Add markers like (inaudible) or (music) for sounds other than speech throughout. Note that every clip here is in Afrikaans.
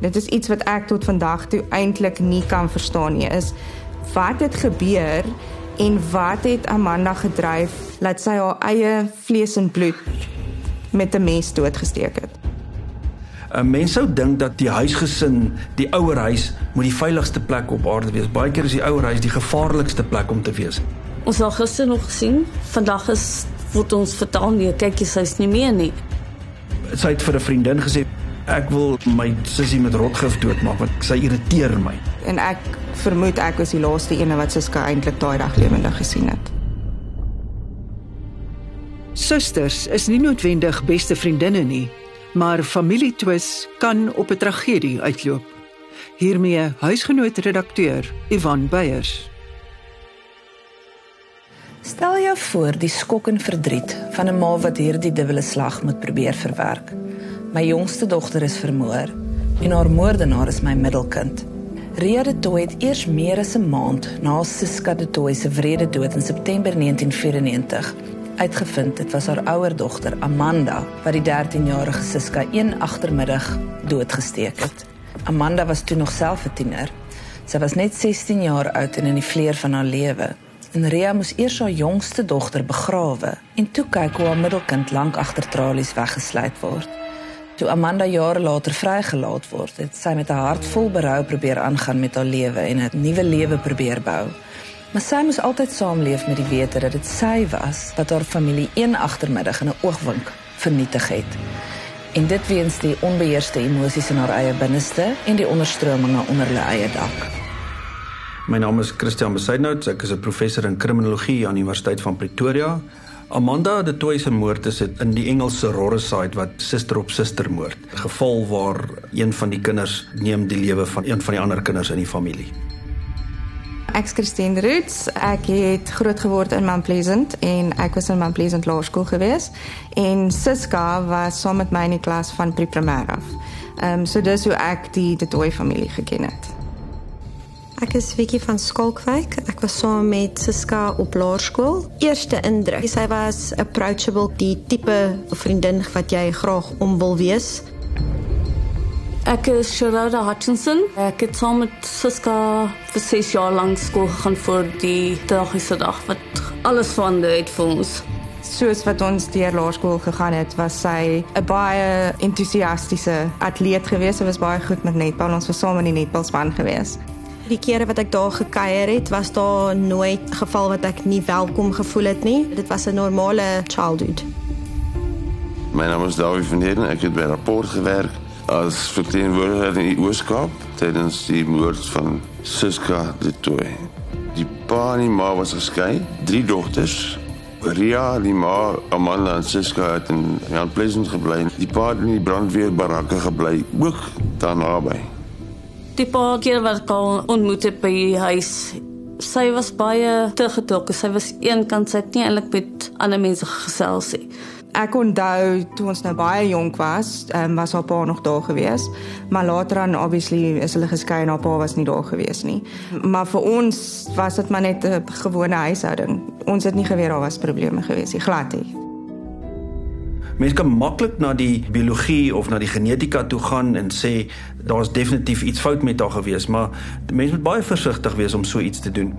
Dit is iets wat ek tot vandag toe eintlik nie kan verstaan nie. Is wat het gebeur en wat het Amanda gedryf dat sy haar eie vlees en bloed met 'n mes doodgesteek het? 'n Mens sou dink dat die huisgesin, die ouer huis, moet die veiligste plek op aarde wees. Baie keer is die ouer huis die gevaarlikste plek om te wees. Ons het gister nog gesien, vandag is word ons vertel nee, kyk jy sy's nie meer nie. Sy het vir 'n vriendin gesê ek wil my sussie met rotgif doodmaak want sy irriteer my. En ek vermoed ek was die laaste ene wat Suska eintlik daai dag lewendig gesien het. Susters is nie noodwendig beste vriendinne nie, maar familietwis kan op 'n tragedie uitloop. Hiermee huisgenoot redakteur Ivan Beyers. Stel jou voor die skok en verdriet van 'n ma wat hierdie dubbele slag moet probeer verwerk. My jongste dogter is vermoor en haar moordenaar is my middelkind. Ria de Tooi het eers meer as 'n maand na Siska de Tooi se wrede dood in September 1994 uitgevind dit was haar ouer dogter Amanda wat die 13-jarige Siska een agtermiddag doodgesteek het. Amanda was toe nog self 'n tiener. Sy was net 16 jaar oud en in die vleur van haar lewe. En Ria moes eers haar jongste dogter begrawe en toe kyk hoe haar middelkind lank agter tralies weggesluit word. Toe Amanda jare later vrygelaat word, het sy met 'n hart vol berou probeer aangaan met haar lewe en 'n nuwe lewe probeer bou. Maar sy moes altyd saamleef met die wete dat dit sy was wat haar familie een agtermiddag in 'n oogwink vernietig het. En dit weens die onbeheerste emosies in haar eie binneste en die onderstrominge onder hulle eie dak. My naam is Christian Besuidnout, ek is 'n professor in kriminologie aan die Universiteit van Pretoria. Amanda de Toey se moord is in die Engelse Rorricide wat suster op suster moord. Geval waar een van die kinders neem die lewe van een van die ander kinders in die familie. Ek's Christine Roots. Ek het groot geword in Mount Pleasant en ek was in Mount Pleasant Laerskool gewees en Siska was saam met my in die klas van pre-primêr af. Ehm um, so dis hoe ek die De Toey familie geken het. Ek is Vicky van Skalkwyk. Ek was saam met Siska op laerskool. Eerste indruk, sy was approachable, die tipe vriendin wat jy graag om wil wees. Ek is Sharada Hutchinson. Ek het saam met Siska vir 6 jaar lank skool gegaan vir die tragiese dag wat alles verander het vir ons. Soos wat ons deur laerskool gegaan het, was sy 'n baie entoesiastiese atleet geweest. Sy was baie goed met netbal. Ons was saam in die netbalspan geweest. Die kere wat ek daar gekuier het, was daar nooit geval wat ek nie welkom gevoel het nie. Dit was 'n normale childhood. My naam is Dawie van Heerden. Ek het by rapport gewerk as verteenwoordiger in die Ooskaap tydens die moord van Siska de Toey. Die pa en die ma was geskei, drie dogters. Ria, die ma, Amanda en Siska het in Jan Pleasant gebly. Die pa het in die brandweerbarakke gebly, ook daar naby. Die paar keer wat ek al ontmoet het by die huis, sy was baie teruggetrokke. Sy was eenkant sy het nie eintlik met ander mense gesels nie. Ek onthou toe ons nou baie jonk was, um, was haar pa nog daar gewees, maar later dan obviously is hulle geskei en haar pa was nie daar gewees nie. Maar vir ons was dit maar net 'n gewone huishouding. Ons het nie geweet daar was probleme gewees nie, glad nie. Mense kan maklik na die biologie of na die genetika toe gaan en sê daar's definitief iets fout met haar gewees, maar mense moet baie versigtig wees om so iets te doen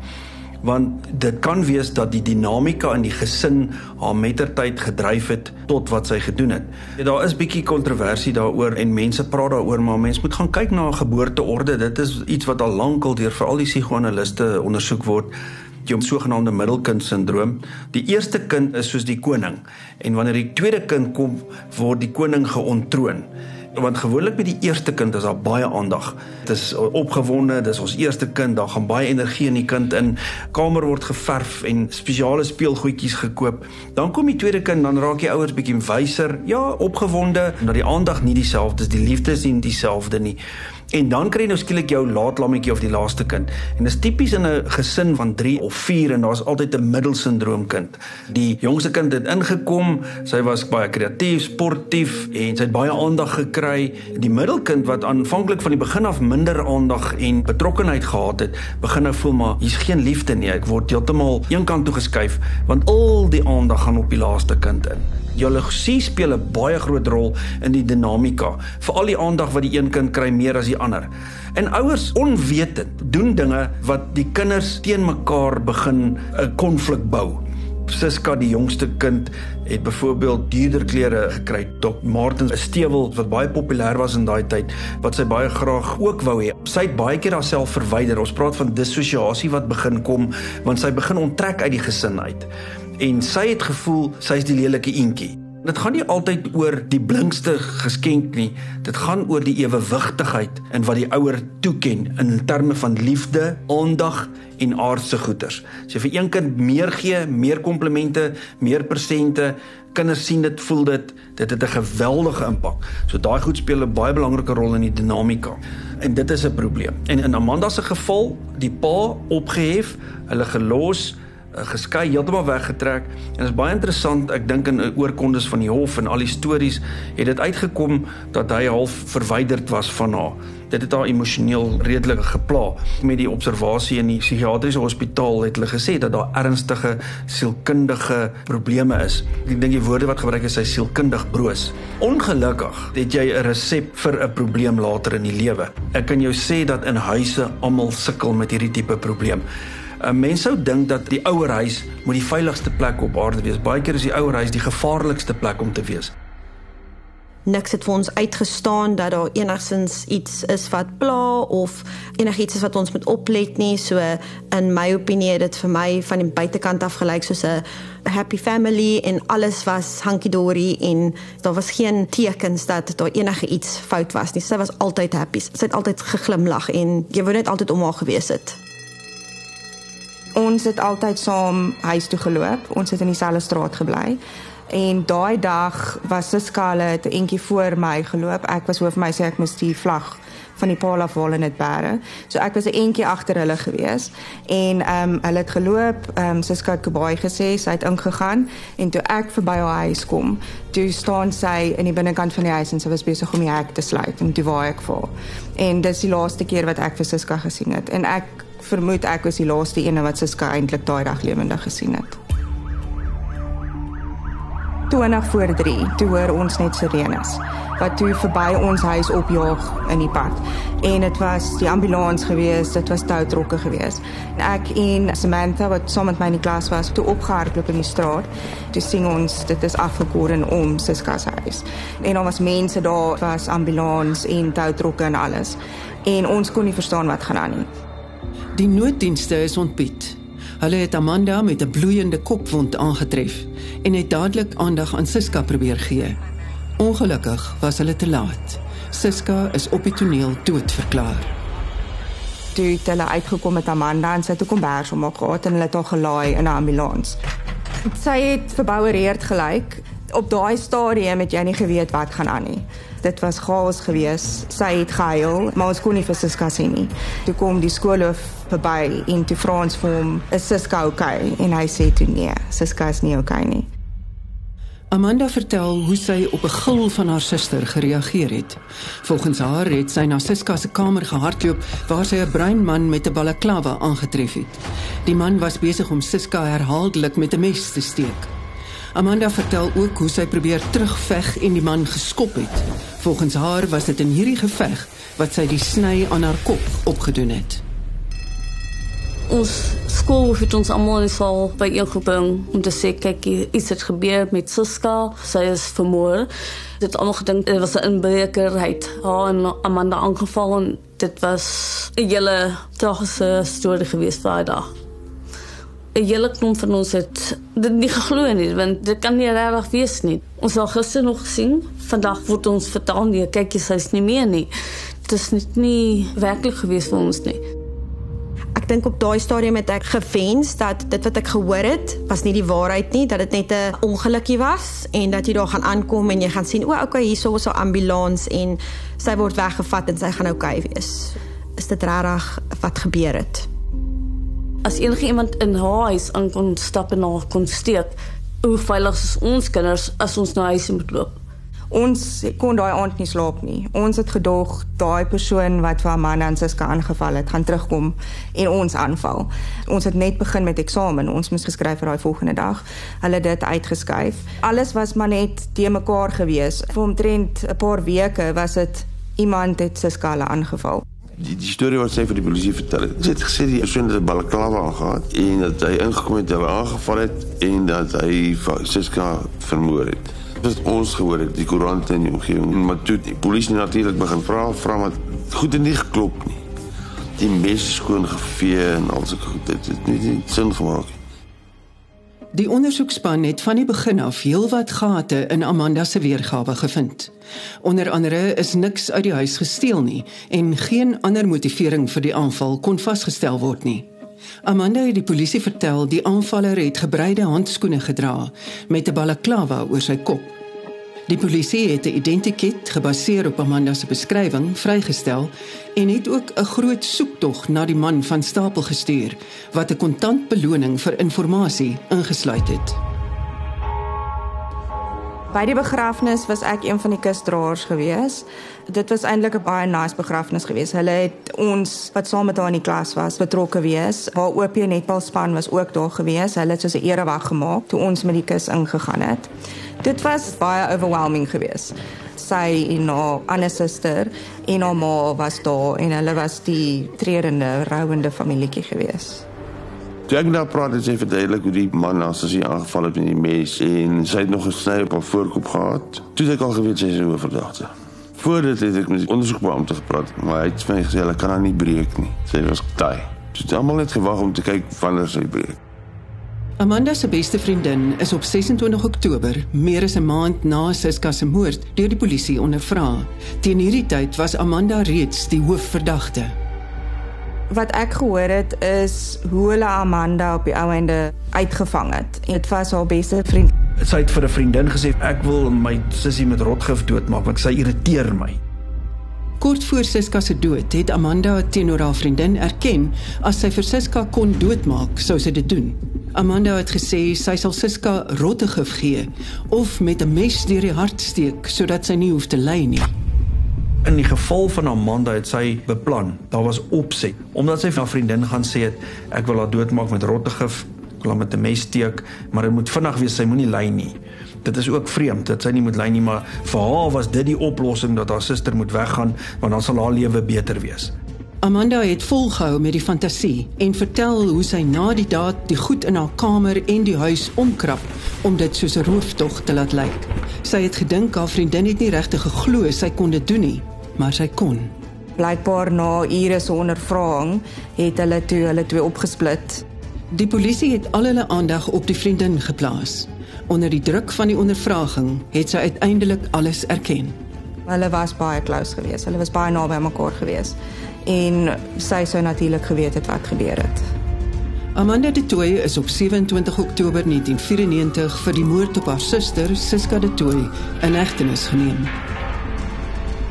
want dit kan wees dat die dinamika in die gesin haar mettertyd gedryf het tot wat sy gedoen het. Daar is bietjie kontroversie daaroor en mense praat daaroor, maar mense moet gaan kyk na geboorteorde. Dit is iets wat al lankal deur veral die psigoanaliste ondersoek word die sogenaamde middelkind sindroom. Die eerste kind is soos die koning en wanneer die tweede kind kom, word die koning geontroon want gewoonlik met die eerste kind is daar baie aandag. Dit is opgewonde, dis ons eerste kind, daar gaan baie energie in die kind in. Kamer word geverf en spesiale speelgoedjies gekoop. Dan kom die tweede kind, dan raak die ouers bietjie wyser, ja, opgewonde, maar die aandag nie dieselfde is, die liefde is nie dieselfde nie. En dan kry jy nou skielik jou laatlammetjie of die laaste kind. En dit is tipies in 'n gesin van 3 of 4 en daar's altyd 'n middelsindroom kind. Die jongste kind het ingekom, sy was baie kreatief, sportief en sy het baie aandag gekry. Die middelkind wat aanvanklik van die begin af minder aandag en betrokkeheid gehad het, begin nou voel maar hier's geen liefde nie. Ek word heeltemal eenkant toe geskuif want al die aandag gaan op die laaste kind in. Jaloesie speel 'n baie groot rol in die dinamika, veral die aandag wat die een kind kry meer as die ander. En ouers onwetend doen dinge wat die kinders teen mekaar begin 'n konflik bou. Siska die jongste kind het byvoorbeeld duurder klere gekry. Dok Martin 'n stewel wat baie populêr was in daai tyd wat sy baie graag ook wou hê. Sy het baie keer haarself verwyder. Ons praat van dissosiasie wat begin kom want sy begin onttrek uit die gesin uit. En sy het gevoel sy's die lelike eentjie. Dit gaan nie altyd oor die blinkste geskenk nie. Dit gaan oor die ewewigtigheid in wat die ouer toeken in terme van liefde, aandag en aardse goeders. As jy vir een kind meer gee, meer komplimente, meer persente, kinders sien dit, voel dit, dit het 'n geweldige impak. So daai goed speel 'n baie belangrike rol in die dinamika. En dit is 'n probleem. En in Amanda se geval, die pa opgehef, hulle gelos geskei heeltemal weggetrek. En dit is baie interessant ek dink in oorkondes van die hof en al die stories het dit uitgekom dat hy half verwyderd was van haar. Dit het haar emosioneel redelik gepla. Met die observasie in die psigiatriese hospitaal het hulle gesê dat daar ernstige sielkundige probleme is. Ek dink die woorde wat gebruik is hy sielkundig broos. Ongelukkig het jy 'n resep vir 'n probleem later in die lewe. Ek kan jou sê dat in huise almal sukkel met hierdie tipe probleem 'n Mens sou dink dat die ouer huis moet die veiligste plek op aarde wees. Baie keer is die ouer huis die gevaarlikste plek om te wees. Niks het vir ons uitgestaan dat daar enigsins iets is wat pla of enigiets is wat ons moet oplet nie. So in my opinie het dit vir my van die buitekant af gelyk soos 'n happy family en alles was hanky dory en daar was geen tekens dat daar enige iets fout was nie. Sy was altyd happy. Sy het altyd geglimlag en jy wou net altyd om haar gewees het. Ons het altyd saam huis toe geloop. Ons het in dieselfde straat gebly. En daai dag was Siska hulle het eentjie voor my geloop. Ek was hoof my sê ek moes die vlag van die paal af wol in dit bære. So ek was 'n eentjie agter hulle gewees en ehm um, hulle het geloop. Ehm um, Siska het gebaai gesê sy het ingegaan en toe ek verby haar huis kom, toe staan sy in die binnekant van die huis en sy was besig om die hek te sluit en toe waai ek vir. En dis die laaste keer wat ek vir Siska gesien het en ek vermoed ek was die laaste ene wat Siska eintlik daai dag lewendig gesien het. 20 voor 3, toe hoor ons net sirenes wat toe verby ons huis opjaag in die pad. En dit was die ambulans gewees, dit was toutrokke gewees. En ek en Samantha wat saam met my in die klas was, toe opgehardloop in die straat. Toe sien ons dit is afgekorden om Siska se huis. En daar was mense daar, was ambulans en toutrokke en alles. En ons kon nie verstaan wat gaan aan nie. Die nooddienste is ontbied. Hulle het Amanda met 'n bloeiende kopwond aangetref en het dadelik aandag aan Siska probeer gee. Ongelukkig was hulle te laat. Siska is op die toneel dood verklaar. Toe het hulle uitgekom met Amanda en sy het kom bers om haar gehad en hulle het haar gelaai in 'n ambulans. Sy het verboureerd gelyk. Op daai stadium het jy nie geweet wat gaan aan nie dit was chaos geweest. Sy het gehuil, maar ons kon nie vir Siska sien nie. Toe kom die skoolhoof verby en toe vra ons vir hom, "Is Siska okay?" En hy sê toe nee, Siska is nie okay nie. Amanda vertel hoe sy op 'n gil van haar suster gereageer het. Volgens haar het sy na Siska se kamer gehardloop waar sy 'n bruin man met 'n balaklava aangetref het. Die man was besig om Siska herhaaldelik met 'n mes te steek. Amanda vertel ook hoe sy probeer terugveg en die man geskop het. Volgens haar was dit in hierdie geveg wat sy die sny aan haar kop opgedoen het. Ons skool het ons almal in saal by een gebring om te sê kyk iets het gebeur met Suska, sy is vermoor. Dit almal gedink dit was 'n inbreker, hy het haar en Amanda aangeval en dit was 'n hele tragiese storie geweest vir daai dag. 'n hele klomp van ons het dit nie (laughs) geglo nie want dit kan nie regtig wees nie. Ons het gister nog gesien, vandag word ons vertel nee, kyk jy sy's nie meer nie. Dit is net nie werklik gewees vir ons nie. Ek dink op daai stadium het ek gefens dat dit wat ek gehoor het was nie die waarheid nie, dat dit net 'n ongelukkie was en dat jy daar gaan aankom en jy gaan sien o, okay, hierso is 'n ambulans en sy word weggevat en sy gaan okay wees. Is dit regtig wat gebeur het? As enige iemand in haar huis aan kon stap en haar kon steek, hoe veilig is ons kinders as ons na huis moet loop? Ons kon daai aand nie slaap nie. Ons het gedog daai persoon wat vir Amanda en Siska aangeval het, gaan terugkom en ons aanval. Ons het net begin met eksamen. Ons moes geskryf vir daai volgende dag. Hulle het dit uitgeskuif. Alles was maar net te mekaar gewees. Vir omtrent 'n paar weke was dit iemand het Siska aangeval. Die, die storie wat sy vir die polisie vertel het. Sy het gesê die persoon het 'n balaklava aangehad en dat hy ingekom het, hulle aangeval het en dat hy Siska vermoor het. Dit ons gehoor het die koerante in die omgewing, maar toe die polisie natuurlik begin vra, vra maar goed en nie geklop nie. Die mes skoon gevee en al sulke goed. Dit het nie sin gemaak nie. Die ondersoekspan het van die begin af heelwat gate in Amanda se weergawe gevind. Onder andere is niks uit die huis gesteel nie en geen ander motivering vir die aanval kon vasgestel word nie. Amanda het die polisie vertel die aanvaller het gebreide handskoene gedra met 'n balaklava oor sy kop. Die polisie het 'n identiteit gebaseer op Amanda se beskrywing vrygestel en het ook 'n groot soektog na die man van stapel gestuur wat 'n kontant beloning vir inligting ingesluit het. By die begrafnis was ek een van die kusdraers gewees. Dit was eintlik 'n baie nice begrafnis geweest. Hulle het ons wat saam met haar in die klas was betrokke wees. Haar OP netbalspan was ook daar gewees. Hulle het so 'n erewag gemaak toe ons met die kus ingegaan het. Dit was baie overwhelming geweest. Sy en haar ander suster en haar ma was daar en hulle was die treurende, rouende familietjie geweest. Toe ek nou praat het sy verduidelik hoe die man as hy aangeval het met die mes en sy het nog gesny op haar voorkop gehad. Toe het ek al geweet sy is 'n hoofverdagte. Voor dit het ek met die ondersoekbeampte gepraat, maar hy het vir my gesê hulle kan haar nie breek nie. Sy was taai. Sy het almal net gewag om te kyk wanneer sy breek. Amanda se beste vriendin is op 26 Oktober, meer as 'n maand na Siska se moord, deur die polisie ondervra. Teen hierdie tyd was Amanda reeds die hoofverdagte. Wat ek gehoor het is hoe hulle Amanda op die ou einde uitgevang het. Dit was haar beste vriend. Sy het vir 'n vriendin gesê ek wil my sussie met rotgif doodmaak want sy irriteer my. Kort voor Siska se dood het Amanda teenoor haar vriendin erken as sy vir Siska kon doodmaak, sou sy dit doen. Amanda het gesê sy sal Siska rottegif gee of met 'n mes deur die hart steek sodat sy nie hoef te ly nie. In die geval van Amanda het sy beplan, daar was opset, omdat sy vir haar vriendin gaan sê het ek wil haar doodmaak met rottegif, ek wil haar met 'n mes steek, maar dit moet vinnig wees, sy moenie ly nie. Dit is ook vreemd dat sy nie moet ly nie, maar vir haar was dit die oplossing dat haar suster moet weggaan want dan sal haar lewe beter wees. Amanda het volgehou met die fantasie en vertel hoe sy na die daad die goed in haar kamer en die huis omkrap om dit soos 'n rooftog te laat lyk. Sy het gedink haar vriendin het nie regtig geglo sy kon dit doen nie, maar sy kon. Blykbaar na ure se ondervraging het hulle toe hulle twee opgesplit. Die polisie het al hulle aandag op die vriendin geplaas. Onder die druk van die ondervraging het sy uiteindelik alles erken. Hulle was baie close geweest. Hulle was baie naby mekaar geweest en sy sou natuurlik geweet het wat gebeur het. Amanda de Toey is op 27 Oktober 1994 vir die moord op haar suster Siska de Toey in hegtenis geneem.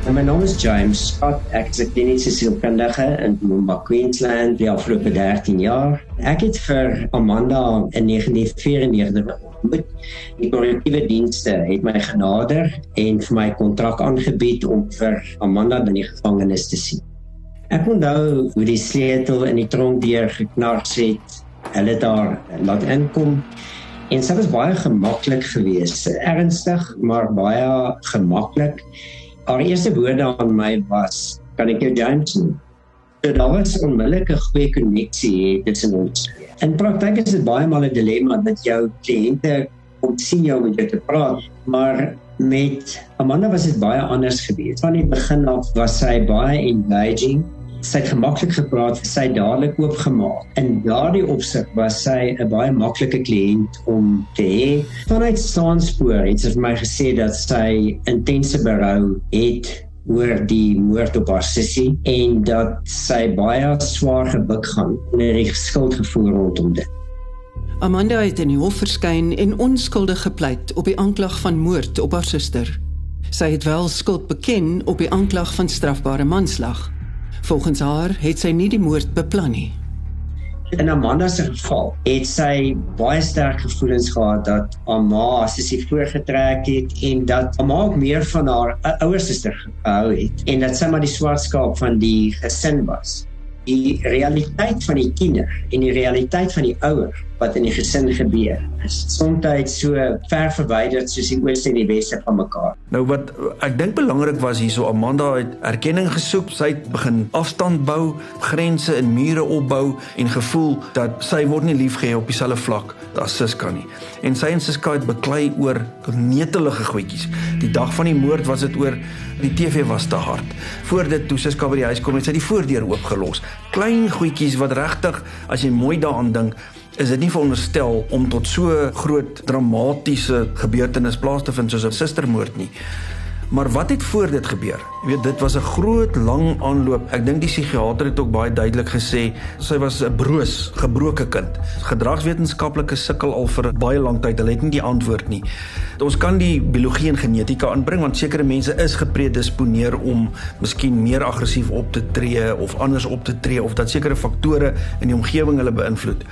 En my naam is James Scott. Ek is 'n kliniese sielkundige in Mumba, Queensland vir afgelope 13 jaar. Ek het vir Amanda in 1994 ontmoet. Die korrektiewe dienste het my genader en vir my kontrak aangebied om vir Amanda in die gevangenis te sien. Ek onthou hoe die sleutel in die tronk deur geknars het. Hulle daar laat inkom. En dit was baie gemaklik geweest. Ernstig, maar baie gemaklik. Haar eerste woorde aan my was: "Kan ek jou James noem?" So daar was onmiddellik 'n goeie koneksie tussen ons. In praktyk is dit baie maal 'n dilemma dat jou kliënte kom sien jou met jou te praat, maar met Amanda was dit baie anders geweest. Van die begin af was sy baie engaging. Sy het gemaklik gepraat, sy het dadelik oopgemaak. In daardie opsig was sy 'n baie maklike kliënt om te hê. Vanuit Sandspoor het sy vir my gesê dat sy intense berou het oor die moord op haar sussie en dat sy baie swaar gebuk gaan onder die skuldgevoel rondom dit. Amanda het in die hof verskyn en onskuldig gepleit op die aanklag van moord op haar suster. Sy het wel skuld beken op die aanklag van strafbare manslag. Volgens haar het sy nie die moord beplan nie. In Amanda se geval het sy baie sterk gevoelens gehad dat haar ma sissie voorgetrek het en dat haar ma ook meer van haar ouer suster gehou het en dat sy maar die swart skaap van die gesin was die realiteit van die kinder en die realiteit van die ouer wat in die gesin gebeur is soms so ver verwyderd soos die ooste en die weste van mekaar. Nou wat ek dink belangrik was hierso Amanda het erkenning gesoek, sy het begin afstand bou, grense en mure opbou en gevoel dat sy word nie liefgehê op dieselfde vlak as Siska nie. En sy en Siska het beklei oor netelige goedjies. Die dag van die moord was dit oor die TV was te hard. Voor dit toe Siska by die huis kom het sy die voordeur oopgelos. Klein goedjies wat regtig as jy mooi daaraan dink is dit nie veronderstel om tot so groot dramatiese gebeurtenis plaas te vind soos 'n sustermoord nie. Maar wat het voor dit gebeur? Weet, dit was 'n groot lang aanloop. Ek dink die psigiater het ook baie duidelik gesê sy was 'n broos, gebroke kind. Gedragswetenskaplikes sukkel al vir baie lank tyd. Hulle het nie die antwoord nie. Ons kan die biologie en genetika aanbring want sekere mense is gepredisponeer om miskien meer aggressief op te tree of anders op te tree of dat sekere faktore in die omgewing hulle beïnvloed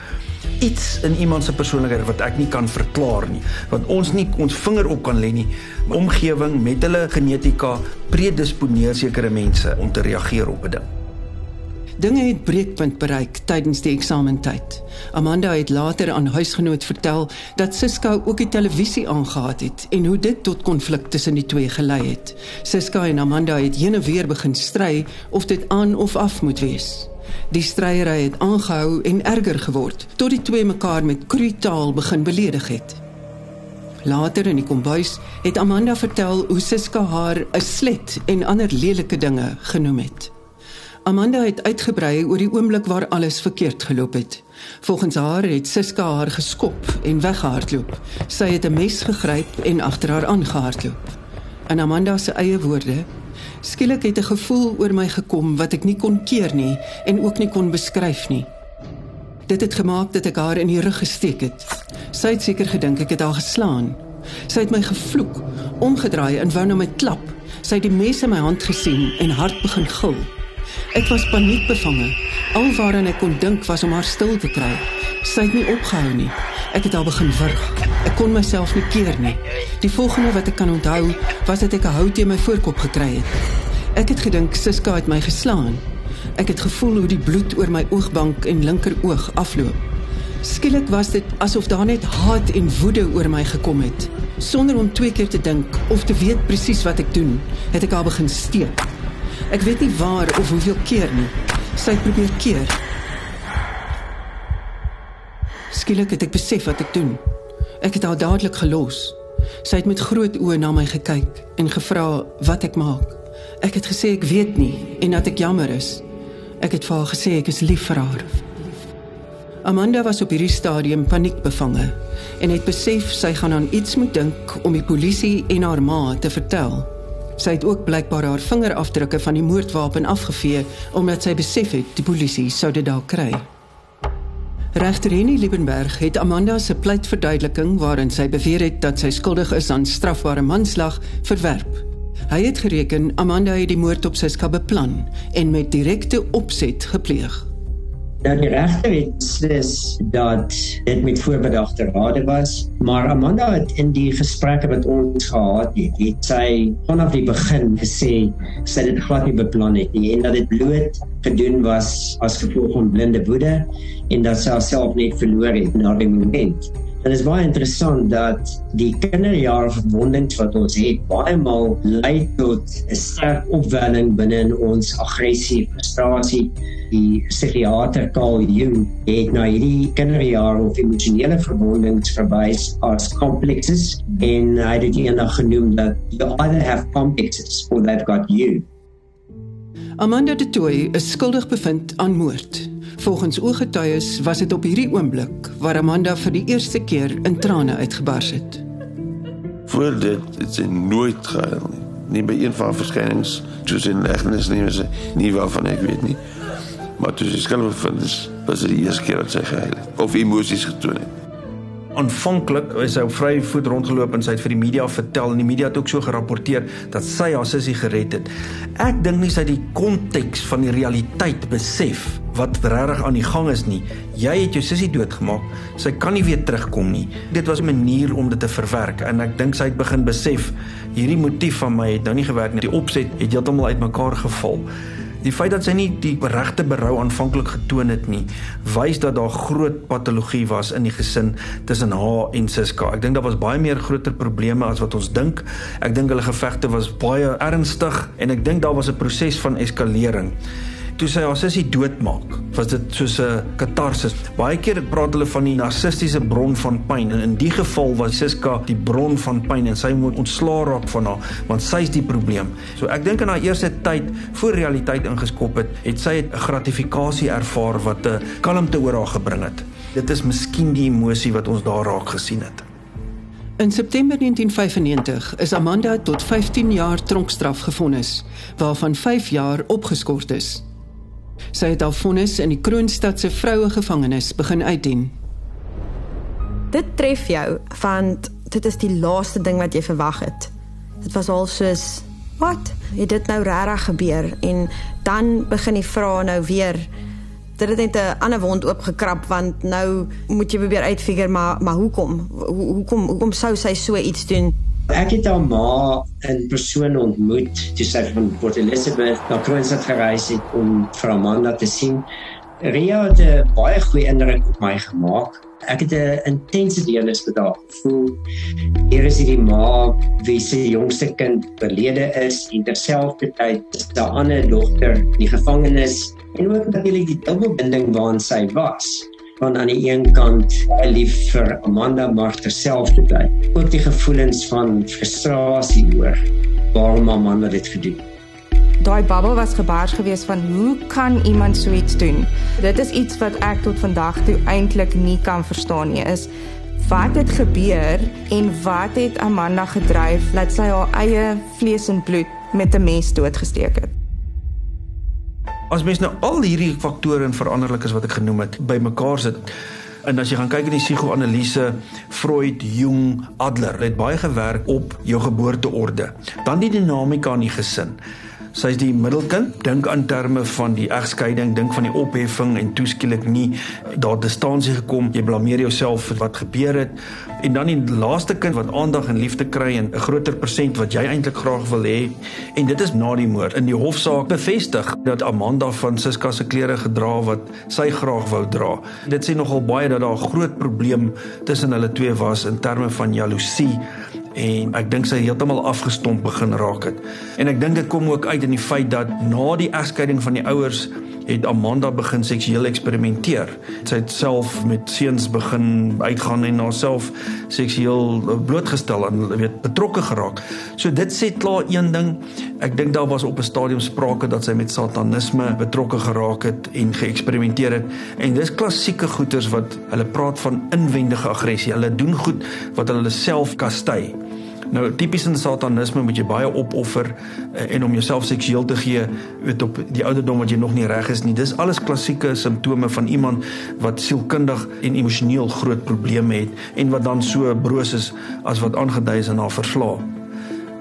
iets in iemand se persoonlikheid wat ek nie kan verklaar nie wat ons nie ons vinger op kan lê nie omgewing met hulle genetika predisponeer sekere mense om te reageer op 'n ding Dinge het breekpunt bereik tydens die eksamentyd. Amanda het later aan huisgenoot vertel dat Siska ook die televisie aangehaat het en hoe dit tot konflik tussen die twee gelei het. Siska en Amanda het heen en weer begin stry of dit aan of af moet wees. Die stryery het aangehou en erger geword tot die twee mekaar met krutaal begin beledig het. Later in die kombuis het Amanda vertel hoe Siska haar 'n slet en ander lelike dinge genoem het. Amanda het uitgebrei oor die oomblik waar alles verkeerd geloop het. Volgens haar het Siska haar geskop en weggehardloop. Sy het 'n mes gegryp en agter haar aangehardloop. In Amanda se eie woorde Skielik het 'n gevoel oor my gekom wat ek nie kon keer nie en ook nie kon beskryf nie. Dit het gemaak dat ek haar in die rug gesteek het. Sy het seker gedink ek het haar geslaan. Sy het my gevloek, omgedraai en wou na my klap. Sy het die mes in my hand gesien en hard begin gil. Ek was paniekbevange. Alwaaraan ek kon dink was om haar stil te kry. Sy het nie opgehou nie. Ek het al begin wurg. Ek kon myself nie keer nie. Die volgende wat ek kan onthou, was dat ek 'n hout in my voorkop gekry het. Ek het gedink Siska het my geslaan. Ek het gevoel hoe die bloed oor my oogbank en linker oog afloop. Skielik was dit asof daar net haat en woede oor my gekom het. Sonder om twee keer te dink of te weet presies wat ek doen, het ek haar begin steek. Ek weet nie waar of hoeveel keer nie. Sy het probeer keer, Skielik het ek besef wat ek doen. Ek het haar dadelik gelos. Sy het met groot oë na my gekyk en gevra wat ek maak. Ek het gesê ek weet nie en dat ek jammer is. Ek het vir haar gesê ek is lief vir haar. Amanda was op hierdie stadium paniekbevange en het besef sy gaan aan iets moet dink om die polisie en haar ma te vertel. Sy het ook blykbaar haar vingerafdrukke van die moordwapen afgevee omdat sy besef het die polisie sou dit dalk kry. Regter Henny Liebenberg het Amanda se pleitverduideliking waarin sy beweer het dat sy skuldig is aan strafbare manslag verwerp. Hy het gereken Amanda het die moord op Siska beplan en met direkte opset gepleeg. Nou die regter het beslis dat dit met voorbedagte rade was, maar Amanda het in die gesprekke wat ons gehad het, het sy vanaf die begin gesê sy het dit glad nie beplan het nie en dat dit bloot gedoen was as gevolg van blinde woede en dat sy haarself net verloor het na die moment. Dit is baie interessant dat die kinderjare verwondings wat ons het baie maal lei tot 'n sterk opwelling binne in ons aggressie, frustrasie. Die psigiater Carl Jung het na hierdie kinderjare of emosionele verwondings verwys as complexes en hy het dit eendag genoem dat you either have complexes or they've got you. Amanda de Tooy is skuldig bevind aan moord. Volgens ooggetuies was dit op hierdie oomblik waar Amanda vir die eerste keer in trane uitgebars het. Voor dit het sy nooit gehuil nie. Nie by een van verskynings, soos in legnis nie, sy nie waarvan ek weet nie. Maar toe sy skelm bevind is, was dit die eerste keer dat sy gehuil het of emosies getoon het. Aanvanklik is sy op vrye voet rondgeloop en sy het vir die media vertel en die media het ook so gerapporteer dat sy haar sussie gered het. Ek dink nie sy het die konteks van die realiteit besef wat regtig aan die gang is nie. Jy het jou sussie doodgemaak. Sy kan nie weer terugkom nie. Dit was 'n manier om dit te verwerk en ek dink sy het begin besef hierdie motief van my het nou nie gewerk nie. Die opset het heeltemal uitmekaar geval. Die feit dat sy nie die regte berou aanvanklik getoon het nie, wys dat daar groot patologie was in die gesin tussen haar en Siska. Ek dink daar was baie meer groter probleme as wat ons dink. Ek dink hulle gevegte was baie ernstig en ek dink daar was 'n proses van eskalering toe sy haar sussie doodmaak, was dit soos 'n katarsis. Baie keer praat hulle van die narcistiese bron van pyn en in die geval was Siska die bron van pyn en sy moet ontslaa raak van haar want sy is die probleem. So ek dink in haar eerste tyd voor realiteit ingeskop het, het sy 'n gratifikasie ervaar wat 'n kalmte oor haar gebring het. Dit is miskien die emosie wat ons daar raak gesien het. In September 1995 is Amanda tot 15 jaar tronkstraf gevonnis, waarvan 5 jaar opgeskort is. Sy het haar vonnis in die Kroonstad se vroue gevangenis begin uitdien. Dit tref jou want dit is die laaste ding wat jy verwag het. Dit was al soos wat? Het dit nou regtig gebeur? En dan begin die vrae nou weer. Dit het net 'n ander wond oopgekrap want nou moet jy probeer uitfigure maar maar hoekom? Hoekom hoekom sou sy so iets doen Ek het haar ma in persoon ontmoet toe sy van Port Elizabeth na Kroonstad gereis het om vir Amanda te sien. Ria het baie goeie indruk op my gemaak. Ek het 'n intense deernis met haar gevoel. Hier is hierdie ma wie se jongste kind verlede is en terselfdertyd 'n ander dogter in die gevangenis en ook natuurlik die dubbelbinding waarin sy was van aan die een kant lief vir Amanda maar terselfdertyd ook die gevoelens van frustrasie oor waarom Amanda dit gedoen Daai babbel was gebars gewees van hoe kan iemand so iets doen? Dit is iets wat ek tot vandag toe eintlik nie kan verstaan nie. Is wat het gebeur en wat het Amanda gedryf dat sy haar eie vlees en bloed met 'n mes doodgesteek het? As mens nou al hierdie faktore en veranderlikes wat ek genoem het bymekaar sit en as jy gaan kyk in die psigoanalise Freud, Jung, Adler het baie gewerk op jou geboorteorde. Dan die dinamika in die gesin. Sy is die middelkind. Dink aan terme van die egskeiding, dink van die opheffing en toeskielik nie daar distansie gekom. Jy blameer jouself vir wat gebeur het. En dan die laaste kind wat aandag en liefde kry en 'n groter persent wat jy eintlik graag wil hê. En dit is na die moord. In die hofsaak bevestig dat Amanda van Siska se klere gedra wat sy graag wou dra. Dit sê nogal baie dat daar 'n groot probleem tussen hulle twee was in terme van jaloesie en ek dink sy heeltemal afgestomp begin raak het. En ek dink dit kom ook uit in die feit dat na die egskeiding van die ouers het Amanda begin seksueel eksperimenteer. Sy het self met seuns begin uitgaan en haarself seksueel blootgestel en weet betrokke geraak. So dit sê klaar een ding. Ek dink daar was op 'n stadium sprake dat sy met satanisme betrokke geraak het en geëksperimenteer het. En dis klassieke goeters wat hulle praat van inwendige aggressie. Hulle doen goed wat hulle self kastei. Nou tipies in satanisme moet jy baie opoffer eh, en om jouself seksueel te gee weet op die ouderdom wat jy nog nie reg is nie. Dis alles klassieke simptome van iemand wat sielkundig en emosioneel groot probleme het en wat dan so broos is as wat aangedui is in haar verslae.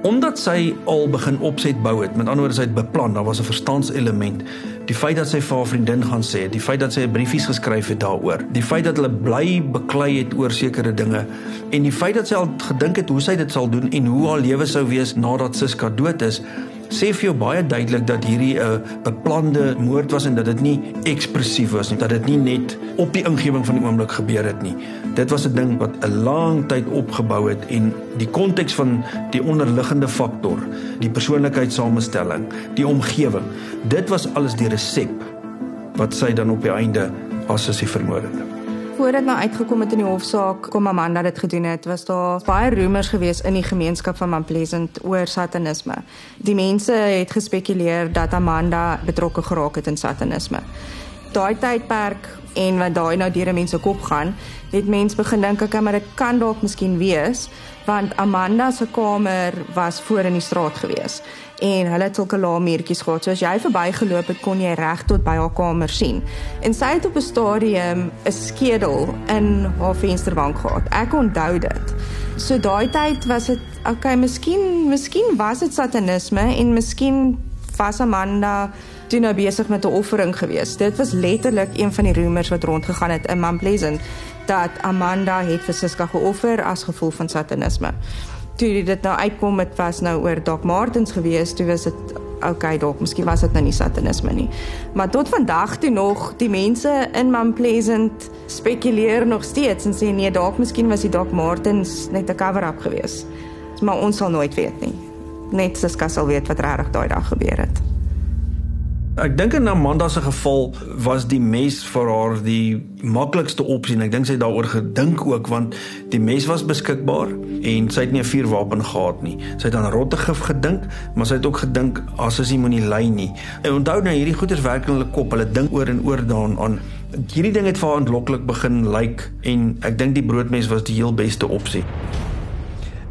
Omdat sy al begin opset bou het, met ander woorde sy het beplan, daar was 'n verstandselement. Die feit dat sy vir haar vriendin gaan sê, die feit dat sy briefies geskryf het daaroor, die feit dat hulle bly beklei het oor sekere dinge en die feit dat sy al gedink het hoe sy dit sal doen en hoe haar lewe sou wees nadat Siska dood is, sê vir jou baie duidelik dat hierdie 'n uh, beplande moord was en dat dit nie ekspressief was nie, dat dit nie net op die ingewing van die oomblik gebeur het nie. Dit was 'n ding wat 'n lang tyd opgebou het en die konteks van die onderliggende faktor, die persoonlikheidssamestelling, die omgewing, dit was alles die resep wat sy dan op die einde as sy vermoor het voor dit nou uitgekom het in die hofsaak kom Amanda dit gedoen het, was daar baie rumors gewees in die gemeenskap van Mount Pleasant oor satanisme. Die mense het gespekuleer dat Amanda betrokke geraak het in satanisme. Daai tydperk en wat daai nou deur mense kop gaan, het mense begin dink ek maar dit kan dalk miskien wees want Amanda se kamer was voor in die straat gewees en hulle het sulke lae muurtjies gehad. So as jy verbygeloop het, kon jy reg tot by haar kamer sien. En sy het op 'n stadium 'n skedel in haar vensterbank gehad. Ek onthou dit. So daai tyd was dit okay, miskien miskien was dit satanisme en miskien was Amanda toe nou besig met 'n offering gewees. Dit was letterlik een van die rumors wat rondgegaan het in Mount Pleasant dat Amanda het vir Siska geoffer as gevolg van satanisme. Toe dit nou uitkom het was nou oor Doc Martens gewees, toe was dit okay dalk, miskien was dit nou nie satanisme nie. Maar tot vandag toe nog die mense in Mount Pleasant spekuleer nog steeds en sê nee, dalk miskien was die Doc Martens net 'n cover-up gewees. Maar ons sal nooit weet nie. Net Siska sal weet wat regtig daai dag gebeur het. Ek dink in Amanda se geval was die mes vir haar die maklikste opsie. Ek dink sy het daaroor gedink ook want die mes was beskikbaar en sy het nie 'n vuurwapen gehad nie. Sy het aan rottegif gedink, maar sy het ook gedink as sy moenie ly nie. En onthou nou hierdie goeters werk in hulle kop. Hulle dink oor en oor daaraan. Hierdie ding het vir haar ontloklik begin lyk like, en ek dink die broodmes was die heel beste opsie.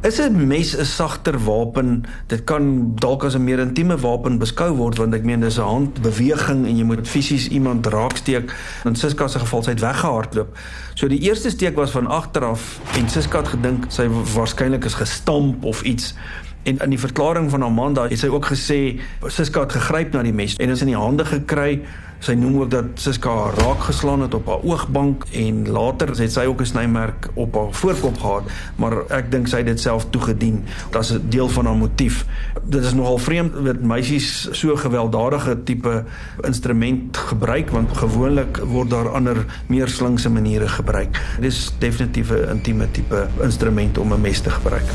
Is 'n mes 'n sagter wapen? Dit kan dalk as 'n meer intieme wapen beskou word want ek meen dis 'n handbeweging en jy moet fisies iemand raaksteek. In Siska se geval sy het weggehardloop. So die eerste steek was van agter af en Siska het gedink sy waarskynlik is gestamp of iets. En in die verklaring van Amanda het sy ook gesê Siska het gegryp na die mes en is in die hande gekry Sy noem ook dat Siska raak geslaan het op haar oogbank en later het sy ook 'n snymerk op haar voorkop gehad, maar ek dink sy het dit self toegedien. Is 'n deel van haar motief. Dit is nogal vreemd dat meisies so gewelddadige tipe instrument gebruik want gewoonlik word daar ander meer slinkse maniere gebruik. Dit is definitief 'n intieme tipe instrument om 'n mes te gebruik.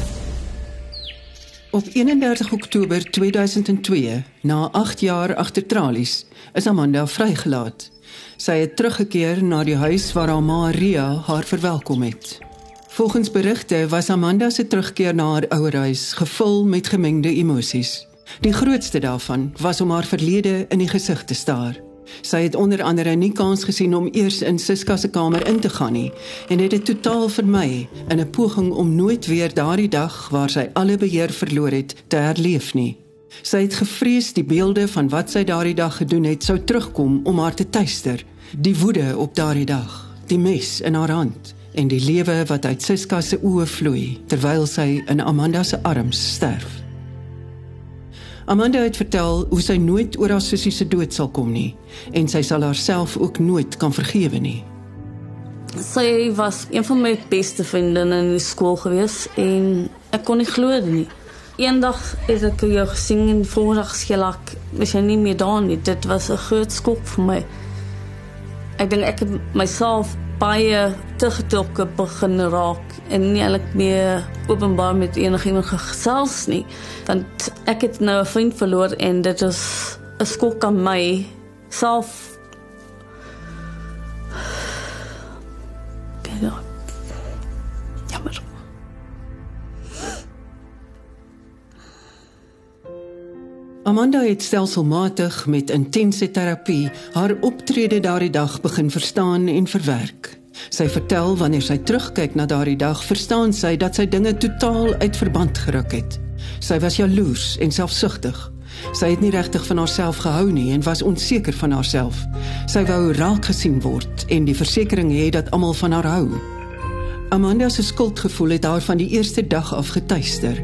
Op 31 Oktober 2002, na 8 jaar agter tralies, is Amanda vrygelaat. Sy het teruggekeer na die huis waar haar ma Maria haar verwelkom het. Volgens berigte was Amanda se terugkeer na haar ouerhuis gevul met gemengde emosies. Die grootste daarvan was om haar verlede in die gesig te staar. Sy het onder andere nie kans gesien om eers in Siska se kamer in te gaan nie en het dit totaal vermy in 'n poging om nooit weer daardie dag waar sy alle beheer verloor het te herleef nie. Sy het gevrees die beelde van wat sy daardie dag gedoen het sou terugkom om haar te tuister. Die woede op daardie dag, die mes in haar hand en die lewe wat uit Siska se oë vloei terwyl sy in Amanda se arms sterf. Amanda het vertel hoe sy nooit oor haar sussie se dood sal kom nie en sy sal haarself ook nooit kan vergewe nie. Sy was een van my beste vriendinne in die skool gewees en ek kon nie glo dit nie. Eendag het ek jou gesien en voordag skielik was jy nie meer daar nie. Dit was 'n groot skok vir my. Ek dink ek het myself baie te getrokke begin raak en nie eintlik meer openbaar met enigiemand gesels nie want ek het nou 'n vriend verloor en dit is 'n skok aan my self Jammer. Amanda het stelselmatig met intense terapie haar optrede daardie dag begin verstaan en verwerk. Sy vertel wanneer sy terugkyk na daardie dag, verstaan sy dat sy dinge totaal uit verband geruk het. Sy was jaloers en selfsugtig. Sy het nie regtig van haarself gehou nie en was onseker van haarself. Sy wou raak gesien word en die versekering hê dat almal van haar hou. Amanda se skuldgevoel het haar van die eerste dag af getuister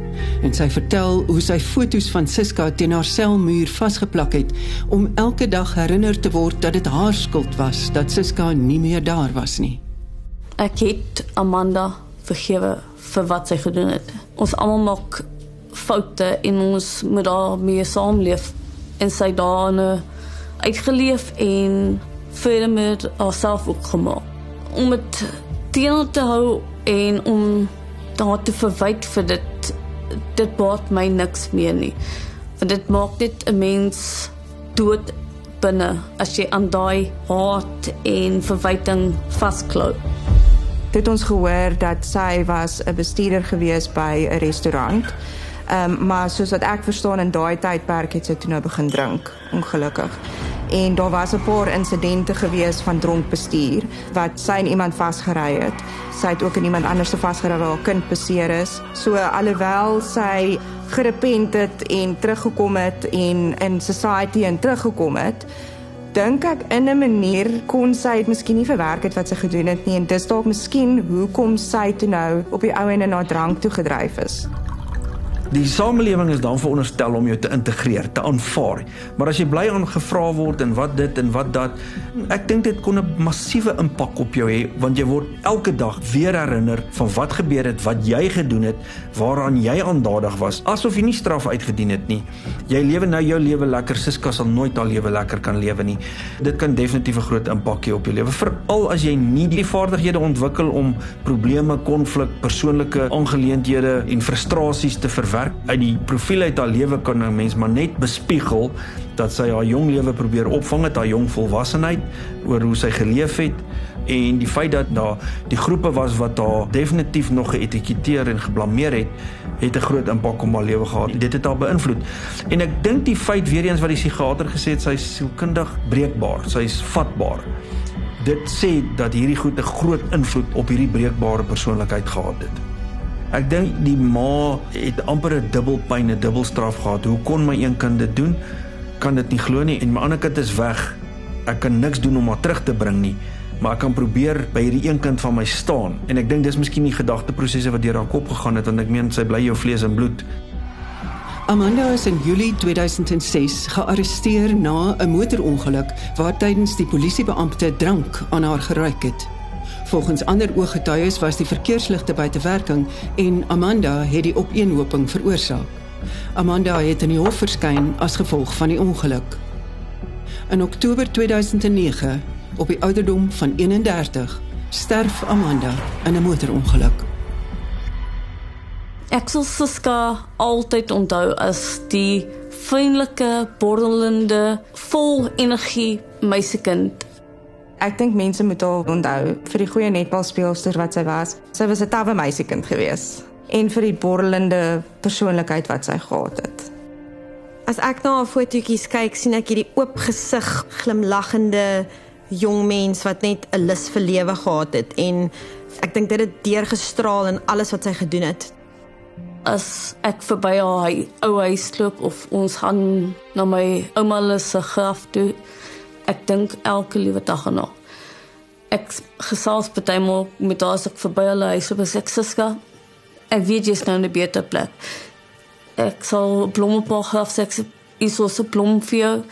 en sy vertel hoe sy foto's van Siska teen haar selmuur vasgeplak het om elke dag herinner te word dat dit haar skuld was dat Siska nie meer daar was nie. Ek het Amanda vergewe vir wat sy gedoen het. Ons almal maak foute en ons moet daarmee saamleef en sy daarin uitgeleef en verder met haarself ook gemaak. Om het teen te hou en om daar te verwyd vir dit dit baat my niks meer nie. Want dit maak net 'n mens dood binne as jy aan daai haat en verwyting vasklou. Dit ons gehoor dat sy was 'n bestuurder gewees by 'n restaurant. Ehm um, maar soos wat ek verstaan in daai tydperk het sy toe nou begin drink, ongelukkig. En daar was 'n paar insidente gewees van dronk bestuur wat sy en iemand vasgery het. Sy het ook in iemand anders se vasgery waar haar kind beseer is. So alhoewel sy gerepent het en teruggekom het en in society en teruggekom het, dink ek in 'n manier kon sy dit miskien nie verwerk het wat sy gedoen het nie en dis dalk miskien hoekom sy toe nou op die ou en na drank toe gedryf is. Die samelewing is dan veronderstel om jou te integreer, te aanvaar. Maar as jy bly aangevra word en wat dit en wat dat, ek dink dit kon 'n massiewe impak op jou hê want jy word elke dag weer herinner van wat gebeur het, wat jy gedoen het, waaraan jy aandadig was, asof jy nie straf uitgedien het nie. Jy lewe nou jou lewe lekker, Siska sal nooit haar lewe lekker kan lewe nie. Dit kan definitief 'n groot impak hê op jou lewe, veral as jy nie die vaardighede ontwikkel om probleme, konflik, persoonlike aangeleenthede en frustrasies te verwerk werk. Uit die profiel uit haar lewe kan 'n mens maar net bespiegel dat sy haar jong lewe probeer opvang het haar jong volwassenheid oor hoe sy geleef het en die feit dat daar die groepe was wat haar definitief nog geetiketeer en geblameer het het 'n groot impak op haar lewe gehad. Dit het haar beïnvloed. En ek dink die feit weer eens wat die psigiater gesê het sy sielkundig breekbaar sy's vatbaar. Dit sê dat hierdie goed 'n groot invloed op hierdie breekbare persoonlikheid gehad het Ek dink die ma het amper 'n dubbel pyn, 'n dubbel straf gehad. Hoe kon my een kind dit doen? Kan dit nie glo nie en my ander kind is weg. Ek kan niks doen om haar terug te bring nie, maar ek kan probeer by hierdie een kind van my staan. En ek dink dis miskien die gedagteprosesse wat deur haar kop gegaan het want ek meen sy bly jou vlees en bloed. Amanda is in Julie 2006 gearresteer na 'n motorongeluk waar tydens die polisiebeampte drank aan haar geruik het. Volgens ander ooggetuies was die verkeersligte buite werking en Amanda het die opeenhoping veroorsaak. Amanda het in die hof verskyn as gevolg van die ongeluk. In Oktober 2009, op die ouderdom van 31, sterf Amanda in 'n motorongeluk. Ek sal Siska altyd onthou as die vriendelike, borrelende, vol energie meisiekind Ek dink mense moet haar onthou vir die goeie netbalspeelster wat sy was. Sy was 'n tawwe meisiekind gewees en vir die borrelende persoonlikheid wat sy gehad het. As ek na haar fotootjies kyk, sien ek hierdie oop gesig, glimlaggende jong mens wat net 'n lus vir lewe gehad het en ek dink dit het deurgestraal in alles wat sy gedoen het. As ek verby haar ou huis loop of ons gaan na my ouma se graf toe, ek dink elke liewe dag aan haar. Ek gesels partymal met haar as ek verby hulle huis op as ek siska. Ek weet jy's nou 'n beter plek. Ek sal blomme op haar graf sê is so 'n blom vir jou.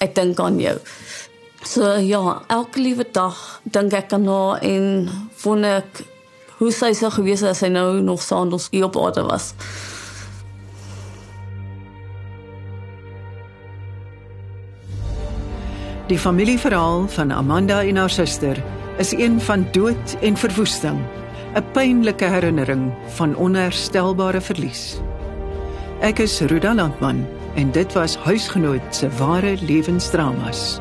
Ek dink aan jou. So ja, elke liewe dag dink ek aan haar en voel ek hoe sy sou gewees het as sy nou nog saandels hier op aarde was. Die familieverhaal van Amanda en haar suster is een van dood en verwoesting, 'n pynlike herinnering van onherstelbare verlies. Ek is Ruda Landman en dit was huisgenoot se ware lewensdramas.